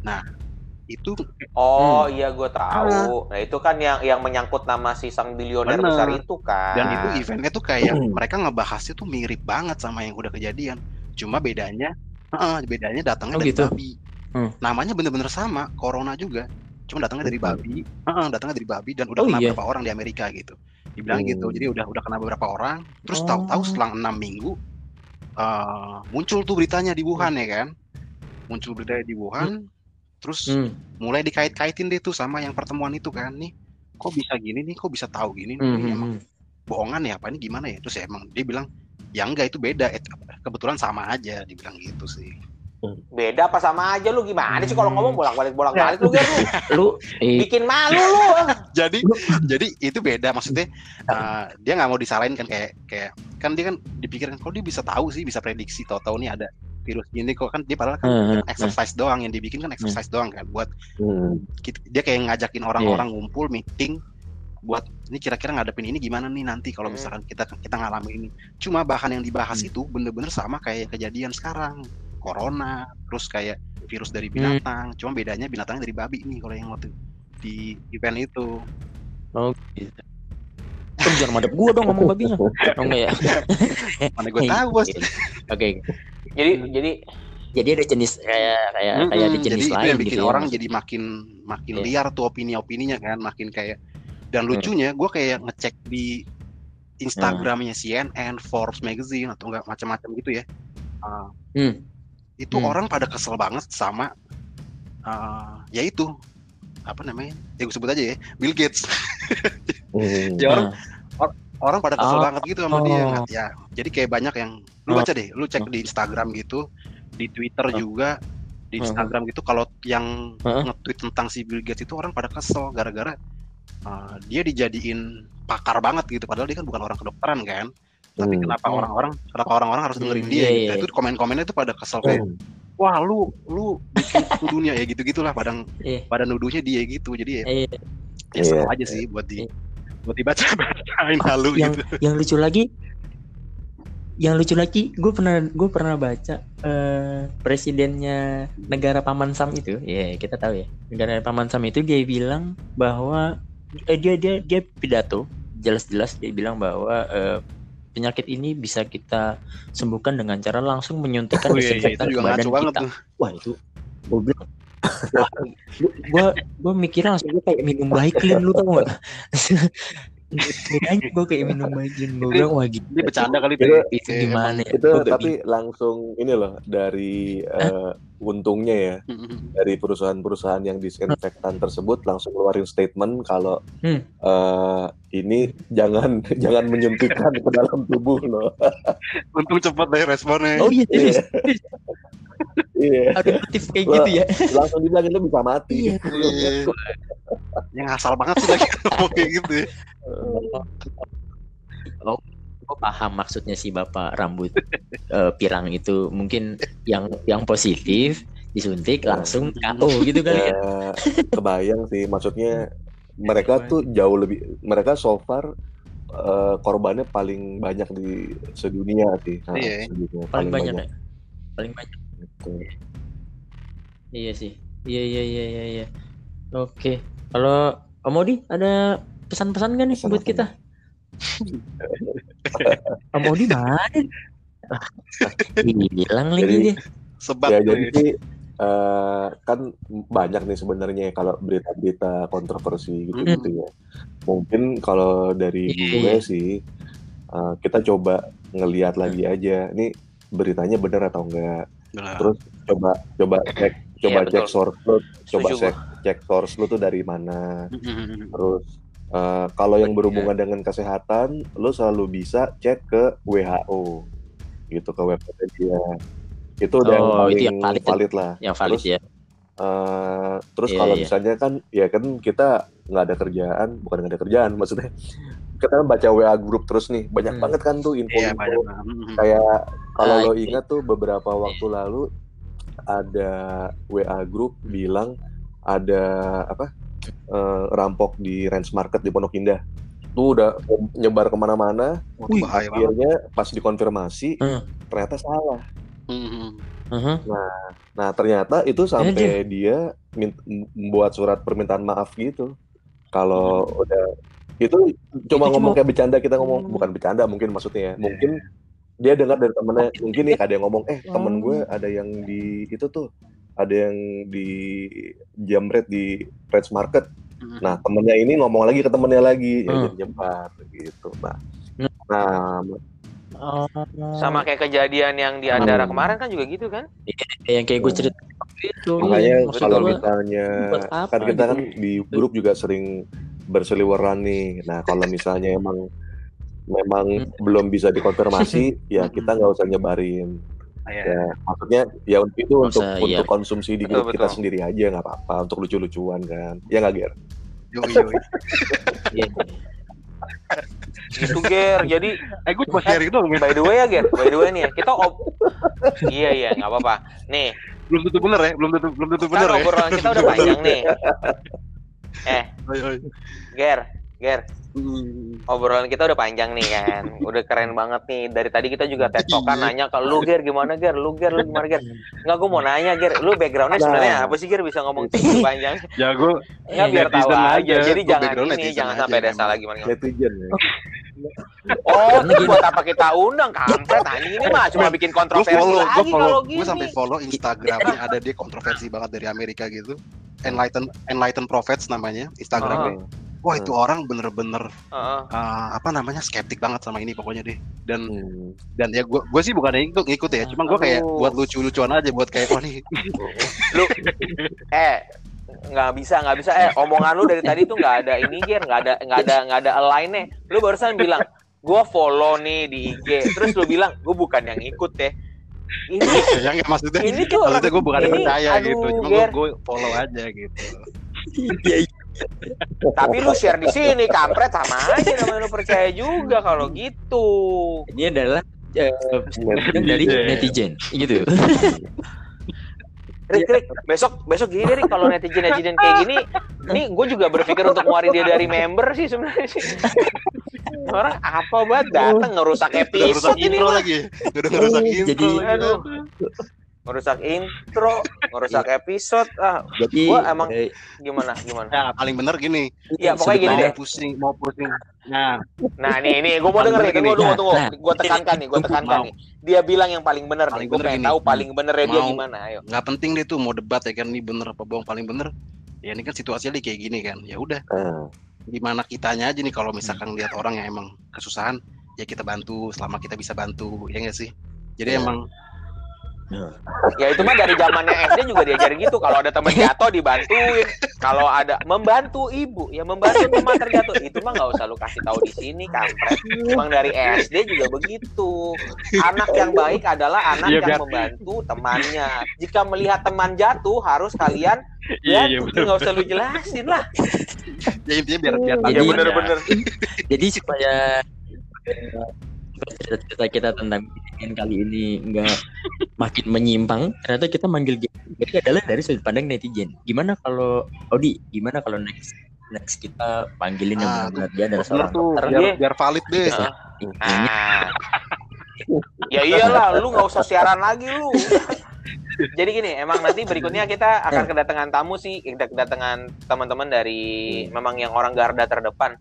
Nah, itu Oh iya gue tahu. Nah itu kan yang yang menyangkut nama si sang bilioner Bener. besar itu kan. dan itu eventnya tuh kayak Hmm. mereka ngebahasnya tuh mirip banget sama yang udah kejadian. Cuma bedanya heeh, bedanya datangnya Oh, dari gitu? babi. Hmm. Namanya bener-bener sama, corona juga. Cuma datangnya dari babi. Heeh, datangnya dari babi dan udah Oh, kena iya? beberapa orang di Amerika gitu. Dibilang Hmm. gitu. Jadi udah udah kena beberapa orang. Terus Oh. tahu-tahu selang enam minggu eh, muncul tuh beritanya di Wuhan ya kan. Muncul beritanya di Wuhan. Terus Hmm. mulai dikait-kaitin deh tuh sama yang pertemuan itu kan nih. Kok bisa gini nih? Kok bisa tahu gini nih? Hmm, hmm, emang hmm. bohongan ya apa ini gimana ya? Terus ya emang dia bilang ya enggak itu beda. Eh, kebetulan sama aja dibilang gitu sih. Beda apa sama aja lu? Gimana sih kalau ngomong? Bolak-balik bolak-balik lu Ger, lu. <laughs> Lu bikin malu lu. <laughs> jadi jadi itu beda maksudnya uh, dia nggak mau disalahin kan kayak kayak kan dia kan dipikirin kalau dia bisa tahu sih bisa prediksi tahu-tahu nih ada virus ini kok kan dia padahal kan Hmm, hmm, exercise doang yang dibikin kan exercise doang kan buat Hmm. dia kayak ngajakin orang-orang ngumpul meeting buat ini kira-kira ngadepin ini gimana nih nanti kalau Hmm. misalkan kita kita ngalamin ini? Cuma bahan yang dibahas Hmm. itu bener-bener sama kayak kejadian sekarang corona terus kayak virus dari Hmm. binatang cuma bedanya binatangnya dari babi nih kalau yang waktu di event itu oh gitu Lu jangan madep gua dong ngomong babinya. <laughs> Oh enggak ya? <laughs> mana gue tahu bos Oke. Jadi jadi Jadi ada jenis kayak kayak Mm-mm, kayak ada jadi jenis itu lain yang bikin gitu ya, orang maksud- jadi makin makin Iya. liar tuh opini-opininya kan makin kayak dan Hmm. lucunya gue kayak ngecek di Instagramnya CNN, Forbes magazine atau enggak macam-macam gitu ya Uh, Hmm. Itu Hmm. orang pada kesel banget sama uh, ya itu apa namanya ya gue sebut aja ya Bill Gates <laughs> Hmm. ya orang Nah, orang pada kesel Oh. banget gitu sama dia Oh. ya jadi kayak banyak yang lu Oh. baca deh lu cek di Instagram gitu di Twitter Oh. juga di. Instagram gitu kalau yang nge-tweet tentang si Bill Gates itu orang pada kesel gara-gara uh, dia dijadiin pakar banget gitu padahal dia kan bukan orang kedokteran kan tapi Hmm. kenapa Hmm. orang-orang kenapa orang-orang harus dengerin Hmm, dia iya, gitu iya. Nah, itu komen-komennya itu pada kesel kayak Hmm. wah lu lu bikin dunia ya gitu gitulah pada Iya. pada nuduhnya dia gitu jadi ya, Iya. ya Iya. aja sih buat di Iya. buat dibaca bacain halu yang gitu yang lucu lagi yang lucu lagi gue pernah gue pernah baca eh, presidennya negara paman sam itu ya kita tahu ya negara paman sam itu dia bilang bahwa eh, dia dia dia pidato jelas-jelas dia bilang bahwa eh, penyakit ini bisa kita sembuhkan dengan cara langsung menyuntikkan Oh, iya, iya, desinfektan ke badan kita. tuh. Wah itu gue bilang <laughs> wah, gue gue mikirnya langsung kayak minum Baiklin lu tau gak <laughs> gue kayak minum Baiklin gue bilang wah gitu dia bercanda kali Itu- tuh itu Kayak gimana ya? itu tapi langsung ini loh dari eh, untungnya ya. Dari perusahaan-perusahaan yang disinfektan tersebut langsung keluarin statement kalau Hmm. eh, ini jangan <laughs> jangan menyuntikkan ke dalam tubuh loh. untung cepet deh responnya. Oh iya, serius. Iya, Ada notif kayak gitu ya. langsung dibilang itu bisa mati. Iya. Iya. yang asal banget sih lagi ngomong kayak gitu ya. Gue paham maksudnya si bapak rambut eh, pirang itu mungkin yang yang positif disuntik Ya. langsung KO gitu kali ya. Ya, kebayang sih maksudnya mereka tuh jauh lebih mereka so far eh, korbannya paling banyak di sedunia sih. Nah, Iya. sedunia, Paling banyak ya. Paling banyak. Gitu. Iya sih. Iya iya iya iya iya. Oke. Kalau Om Odi ada pesan-pesan gak nih Pesan buat kita? Om Odi mana? Ah, Hilang lagi Jadi- dia. Sebat Ya jadi sih eh, kan banyak nih sebenarnya kalau berita-berita kontroversi gitu gitu ya. Mungkin kalau dari Iya. gue sih eh, kita coba ngelihat lagi aja. Ini beritanya benar atau enggak. Benar. Terus coba coba cek coba Iya, cek betul. source lu, coba Setuju cek cek source lu tuh dari mana. Mm-mm. Terus eh, kalau yang berhubungan dengan kesehatan, lu selalu bisa cek ke WHO gitu ke website dia. Itu udah yang Oh, paling itu yang valid. valid lah. Yang valid Terus, ya. Eh, terus Iya, kalau iya. misalnya kan ya kan kita nggak ada kerjaan, bukan nggak ada kerjaan maksudnya. Kita baca WA grup terus nih, banyak Hmm. banget kan tuh info, Iya, banyak banget. Mm-mm. Kayak kalau lo iya. ingat tuh beberapa waktu lalu ada WA grup bilang ada apa eh, rampok di Ranch Market di Pondok Indah. Tuh udah nyebar ke mana-mana. Akhirnya pas dikonfirmasi Hmm. ternyata salah. Mm-mm. Mhm. Nah ternyata itu sampai dia membuat surat permintaan maaf gitu. Kalau udah itu cuma Itu ngomong cuma- kayak bercanda kita ngomong bukan bercanda mungkin maksudnya ya. Mungkin dia dengar dari temennya mungkin nih ada yang ngomong eh temen gue ada yang di itu tuh ada yang di jamret di Ranch Market. Mm-mm. Nah temennya ini ngomong lagi ke temennya lagi ya Hmm. jadi nyebar gitu. Nah, Hmm. nah Oh. Sama kayak kejadian yang di Andara Hmm. kemarin kan juga gitu kan? yang kayak gue cerita itu. makanya kalau misalnya kan kita gitu? kan di grup juga sering berseliweran nih nah kalau misalnya emang memang Hmm. belum bisa dikonfirmasi <laughs> ya kita nggak usah nyebarin Iya. ya maksudnya ya itu Nggak untuk usah, untuk iya. konsumsi di Betul, grup kita betul. sendiri aja nggak apa-apa untuk lucu-lucuan kan ya nggak Ger? Yoi. <laughs> Iya. Gitu Ger. Jadi Eh, gue cuma sharing doang. men. by the way ya Ger, by the way nih ya, kita ob Iya iya nggak apa-apa. Nih, Belum tentu bener ya. Belum tentu belum tentu bener kan ya. obrolan kita <laughs> udah panjang nih. Eh, Yoi, yoi. Ger, Ger, Mm. obrolan kita udah panjang nih kan. Udah keren banget nih. Dari tadi kita juga tektokan Iya. nanya ke lu Ger gimana Ger, lu Ger, lu gimana Ger. Enggak gue mau nanya Ger, lu backgroundnya Nah. sebenarnya apa sih Ger bisa ngomong <laughs> panjang? Jago. Enggak biar tahu aja. aja. Jadi Gua jangan ini, jangan sampai ada salah gimana. netizen ya Oh, terus buat apa kita undang kampret anjing ini mah cuma bikin Gue kontroversi follow, gue lagi follow, kalau gue sampai follow Instagramnya ada dia kontroversi banget dari Amerika gitu. Enlighten Enlighten Prophets namanya Instagramnya. Wah itu orang bener-bener Heeh. uh, apa namanya skeptik banget sama ini pokoknya deh. Dan Hmm. dan ya gue gue sih bukan ngikut ngikut ya, cuma gue kayak buat lucu-lucuan aja buat kayak oh nih. Lu eh nggak bisa nggak bisa. Eh omongan lu dari tadi tuh nggak ada ini Ger. Nggak ada nggak ada nggak ada align nya lu barusan bilang gua follow nih di IG terus lu bilang gua bukan yang ikut ya ini <laughs> ya nggak maksudnya Ini tuh- maksudnya gue bukan ini, percaya aduh, gitu, cuma gue gue follow aja gitu. tapi lu share di sini kampret sama aja namanya lu percaya juga kalau gitu. Ini adalah eh, dari netizen. gitu. Rik, Rik, besok besok gini deh Rik, kalau netizen netizen kayak gini nih gue juga berpikir untuk ngeluarin dia dari member sih sebenarnya sih orang apa banget datang ngerusak Udah ngerusak episode ini intro lagi, udah ngerusak intro. jadi-. Aduh. ngerusak intro ngerusak episode ah Jadi Gua emang- eh, gimana gimana Ya paling bener gini, Iya, pokoknya gini deh. pusing mau pusing. Nah, nah nih nih gue mau denger nih bener tunggu gini. tunggu tunggu Nah, gue tekankan nih gue Tunggu, tekankan mau. nih dia bilang yang paling bener nih Paling gue bener pengen gini. tahu paling benernya dia Mau. gimana ayo nggak penting deh tuh mau debat ya kan ini bener apa bohong paling bener. Ya ini kan situasinya kayak gini kan. Ya udah, Ah, gimana kitanya aja nih kalau misalkan lihat orang yang emang kesusahan, ya kita bantu selama kita bisa bantu, ya nggak sih? Jadi Ya. emang ya itu mah dari zamannya SD juga diajarin gitu. Kalau ada teman jatuh dibantuin. Kalau ada membantu ibu ya membantu teman terjatuh. Itu mah nggak usah lu kasih tahu di sini kampret. Emang dari SD juga begitu. Anak yang baik adalah anak Iya, yang biar- membantu temannya. Jika melihat teman jatuh harus kalian Iya, ya iya, nggak usah lu jelasin lah. Ya intinya biar biar Jadi- ya Iya, bener-bener jadi supaya cerita kita tentang BTN kali ini nggak makin menyimpang, ternyata kita manggil Gary adalah dari sudut pandang netizen. Gimana kalau Odi? Gimana kalau next next kita panggilin yang Ah, benar-benar dia adalah seorang tuh, dokter? biar, biar valid deh. Intinya, Ah. ya iyalah, lu nggak usah siaran lagi lu. Jadi gini, emang nanti berikutnya kita akan kedatangan tamu sih, kita kedatangan teman-teman dari memang yang orang garda terdepan.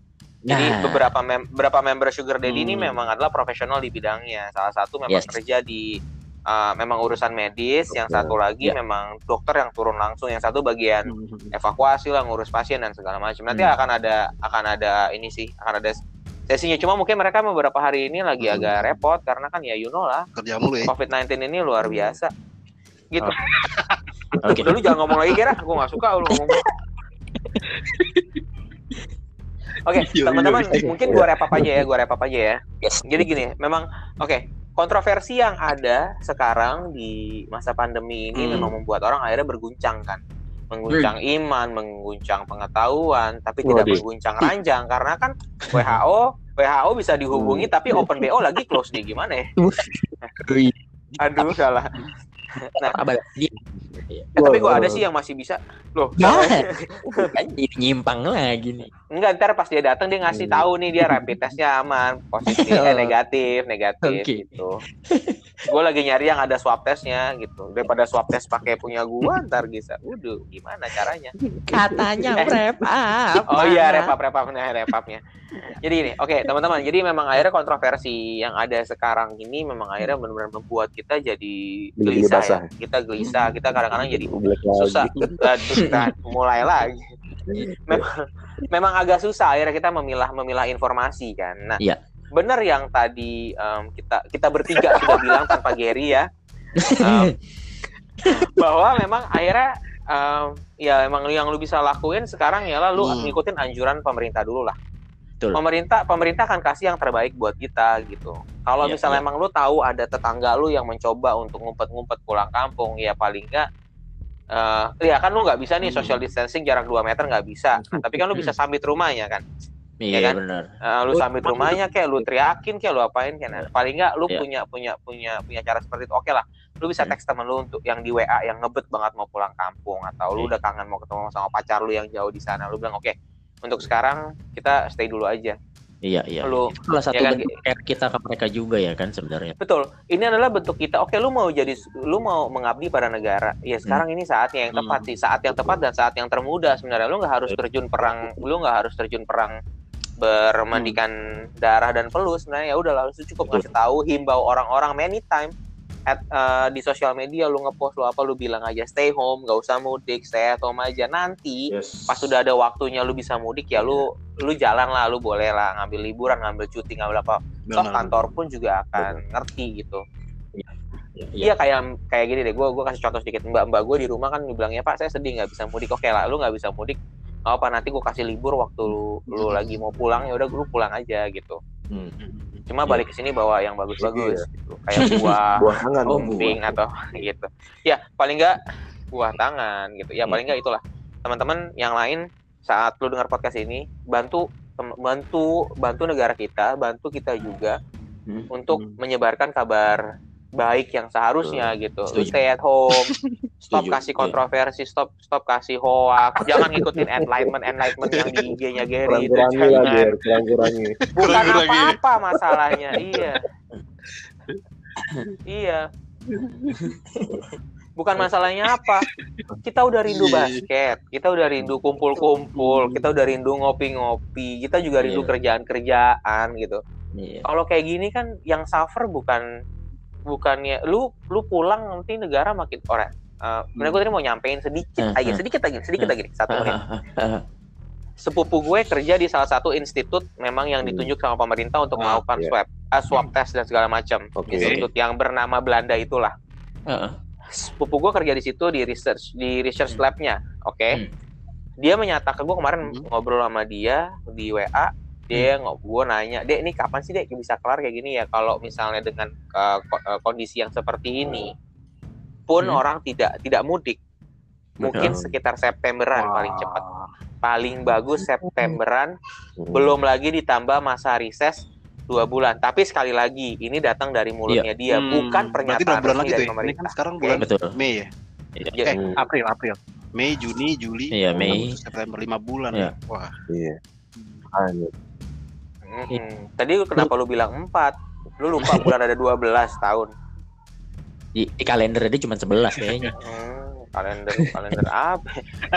Jadi Nah. beberapa mem beberapa member Sugar Daddy ini Hmm. memang adalah profesional di bidangnya. Salah satu memang Yes. kerja di uh, memang urusan medis, yang Dokter. satu lagi Ya. memang dokter yang turun langsung, yang satu bagian Hmm. evakuasi lah ngurus pasien dan segala macam. Nanti Hmm. akan ada akan ada ini sih, akan ada sesinya. Cuma mungkin mereka beberapa hari ini lagi Hmm. agak repot karena kan ya you know lah Kerja mulu ya. COVID-19 ini luar biasa. Gitu. <laughs> Oke. Udah lu jangan ngomong lagi kira, gue gak suka lu ngomong. <laughs> Oke, <laughs> Iya, teman-teman, mungkin gua wrap up aja ya, gua wrap up aja ya. Yes. Jadi gini, memang oke, kontroversi yang ada sekarang di masa pandemi ini Hmm. memang membuat orang akhirnya berguncang kan. Mengguncang iman, mengguncang pengetahuan, tapi tidak Waduh. mengguncang ranjang karena kan <laughs> WHO WHO bisa dihubungi tapi Open BO lagi close nih gimana ya? <laughs> Aduh salah. Nah, Apa dia? eh, tapi gua ada sih yang masih bisa. Loh, Nah, kan <laughs> nyimpang lagi nih. Enggak, ntar pas dia datang dia ngasih Hmm. tahu nih dia rapid testnya aman, positif, <laughs> eh, negatif, negatif Oke. gitu. Gue lagi nyari yang ada swab testnya gitu. Daripada swab test pakai punya gua, <laughs> ntar bisa. Waduh, gimana caranya? Katanya <laughs> Eh. wrap up. Oh iya, Mana? repap repapnya, repapnya. Jadi ini, oke teman-teman. Jadi memang akhirnya kontroversi yang ada sekarang ini memang akhirnya benar-benar membuat kita jadi gelisah ya. Kita gelisah, kita kadang-kadang jadi susah. Nah, mulai lagi. <laughs> Memang, memang agak susah akhirnya kita memilah memilah informasi kan. Nah, Iya. Benar yang tadi em, kita kita bertiga sudah bilang tanpa Gary ya, em, bahwa memang akhirnya em, ya emang yang lu bisa lakuin sekarang ya lu Hmm. ngikutin anjuran pemerintah dulu lah. Betul. Pemerintah pemerintah akan kasih yang terbaik buat kita gitu. Kalau Iya, misalnya iya. emang lu tahu ada tetangga lu yang mencoba untuk ngumpet-ngumpet pulang kampung, ya paling enggak eh ya kan lu nggak bisa nih Hmm. social distancing jarak 2 meter nggak bisa. Nah, tapi kan lu bisa sambit rumahnya kan. Iya kan? benar. Eh, lu sambit rumahnya kayak lu teriakin kayak lu apain kayak nah, paling nggak lu Iya. punya punya punya punya cara seperti itu. Oke lah. Lu bisa Hmm. teks temen lu untuk yang di WA yang ngebet banget mau pulang kampung atau lu Iya. udah kangen mau ketemu sama pacar lu yang jauh di sana. Lu bilang oke. Untuk sekarang kita stay dulu aja. Iya iya. Lu Itu salah satu ya kan, bentuk kita ke mereka juga ya kan sebenarnya. Betul. Ini adalah bentuk kita. Oke, lu mau jadi lu mau mengabdi pada negara. Ya sekarang ini saatnya yang tepat Hmm. sih, saat yang tepat dan saat yang termuda sebenarnya. Lu nggak harus terjun perang, lu nggak harus terjun perang bermandikan darah dan peluh sebenarnya ya udah lalu cukup ngasih tahu himbau orang-orang many time at eh, di sosial media lu ngepost lu apa lu bilang aja stay home nggak usah mudik stay at home aja. Nanti Yes. pas sudah ada waktunya lu bisa mudik ya lu lu jalan lah lu boleh lah ngambil liburan ngambil cuti ngambil apa. Toh Benar. kantor pun juga akan ngerti gitu. Iya. Iya kayak kayak gini deh, gue gue kasih contoh sedikit. Mbak mbak gue di rumah kan dibilangnya pak saya sedih nggak bisa mudik. Oke lah lu nggak bisa mudik nggak apa nanti gue kasih libur waktu lu, lu Hmm. lagi mau pulang ya udah lu pulang aja gitu Hmm. cuma Iya. balik ke sini bawa yang bagus-bagus Iya. gitu kayak <laughs> buah Buah tangan. Oh, Bang. pink atau <laughs> gitu ya paling nggak buah tangan gitu ya paling nggak itulah teman-teman yang lain saat lu dengar podcast ini bantu bantu bantu negara kita bantu kita juga Hmm. untuk Hmm. menyebarkan kabar baik yang seharusnya gitu. Lu Setuju. stay at home, <laughs> stop Setuju. kasih Iya. kontroversi, stop stop kasih hoax, jangan ngikutin <laughs> enlightenment enlightenment yang di IG-nya Gary itu jangan. Kurang-kurangi. Bukan apa-apa masalahnya, iya. iya. <laughs> Bukan masalahnya apa. Kita udah rindu Iya. basket, kita udah rindu kumpul-kumpul, kita udah rindu ngopi-ngopi, kita juga rindu Iya. kerjaan-kerjaan gitu Iya. kalau kayak gini kan yang suffer bukan bukannya lu lu pulang nanti negara makin orang uh, gue tadi mau nyampein sedikit Hmm, aja hmm. sedikit lagi sedikit lagi satu menit Ah, sepupu gue kerja di salah satu institut memang yang Hmm. ditunjuk sama pemerintah untuk Ah, melakukan iya. swab ah, swab test dan segala macam Oke. institut yang bernama Belanda itulah ah, ah. sepupu gue kerja di situ di research di research Hmm. labnya oke Hmm. dia menyatakan gue kemarin Hmm. ngobrol sama dia di WA dia nggak gue nanya dek ini kapan sih dek bisa kelar kayak gini ya kalau misalnya dengan uh, ko- kondisi yang seperti ini pun Hmm. orang tidak tidak mudik mungkin sekitar Septemberan Wah. paling cepat paling bagus Septemberan Hmm. belum lagi ditambah masa reses dua bulan. Tapi sekali lagi, ini datang dari mulutnya dia, Hmm, bukan pernyataan bulan lagi dari ya? Ini kan pemerintah. sekarang bulan Betul. Mei ya? Iya. Eh, Hmm. April, April. Mei, Juni, Juli, Iya, Mei. September, lima bulan Iya. ya. Wah. Iya. Makanya. Mm-mm. Tadi kenapa lu bilang empat? Lu lupa <laughs> bulan ada 12 tahun. Di, di kalender dia cuma 11 kayaknya. Hmm, <laughs> kalender kalender apa?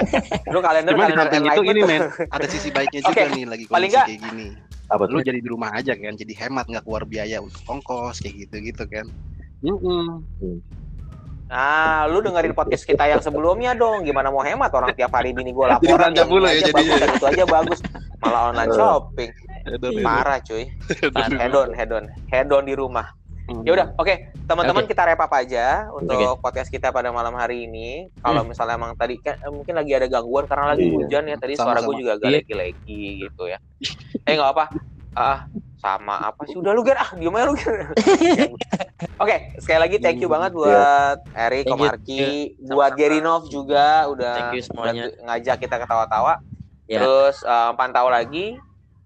<laughs> Lu kalender Cuma di kalender samping itu enlightenment ini tuh. men, ada sisi baiknya juga Oke, nih lagi kondisi nggak- kayak gini. Apa Lu jadi di rumah aja kan, jadi hemat nggak keluar biaya untuk ongkos kayak gitu-gitu kan. Mm-mm. Nah, lu dengerin podcast kita yang sebelumnya dong. Gimana mau hemat orang tiap hari bini gue laporan. Jadi belanja yang ini mulu ya jadinya. itu aja bagus. Malah online shopping. Aduh, aduh. Parah cuy. Parah. Head on, head on. Head on di rumah. Hmm. Ya udah, oke. Teman-teman Oke. kita wrap up aja untuk Oke. podcast kita pada malam hari ini. Kalau misalnya emang tadi kan eh, mungkin lagi ada gangguan karena lagi Iya. hujan ya. Tadi suara gue juga agak Iya. lagi-lagi gitu ya. Eh nggak apa. Ah, sama apa sih? Udah lu Ger, ah diem aja lu Ger. <laughs> Oke, sekali lagi thank you banget buat Erik. Komarki, buat Gerinov juga udah Thank you semuanya. udah ngajak kita ketawa-tawa. Ya. Terus eh, pantau lagi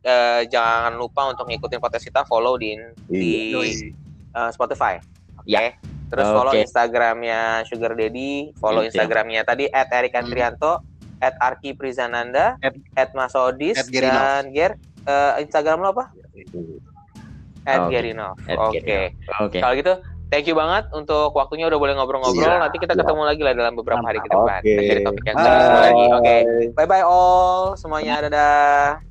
eh, jangan lupa untuk ngikutin podcast kita, follow di di Iya. Eh, Spotify. Oke. Ya. Terus follow Oke. Instagramnya Sugar Daddy, follow Itu. Instagramnya tadi at Erik Antrianto, at Arki Prizananda, At- at Masodis at dan Ger. eh, Instagram lo apa? At Oke. Gerinov. At Oke. Gerinov. Oke. Kalau gitu, thank you banget untuk waktunya udah boleh ngobrol-ngobrol. Iya. Nanti kita ketemu lagi lah dalam beberapa hari ke depan. Topik yang Bye. seru lagi. Oke. Bye bye all semuanya. Dadah.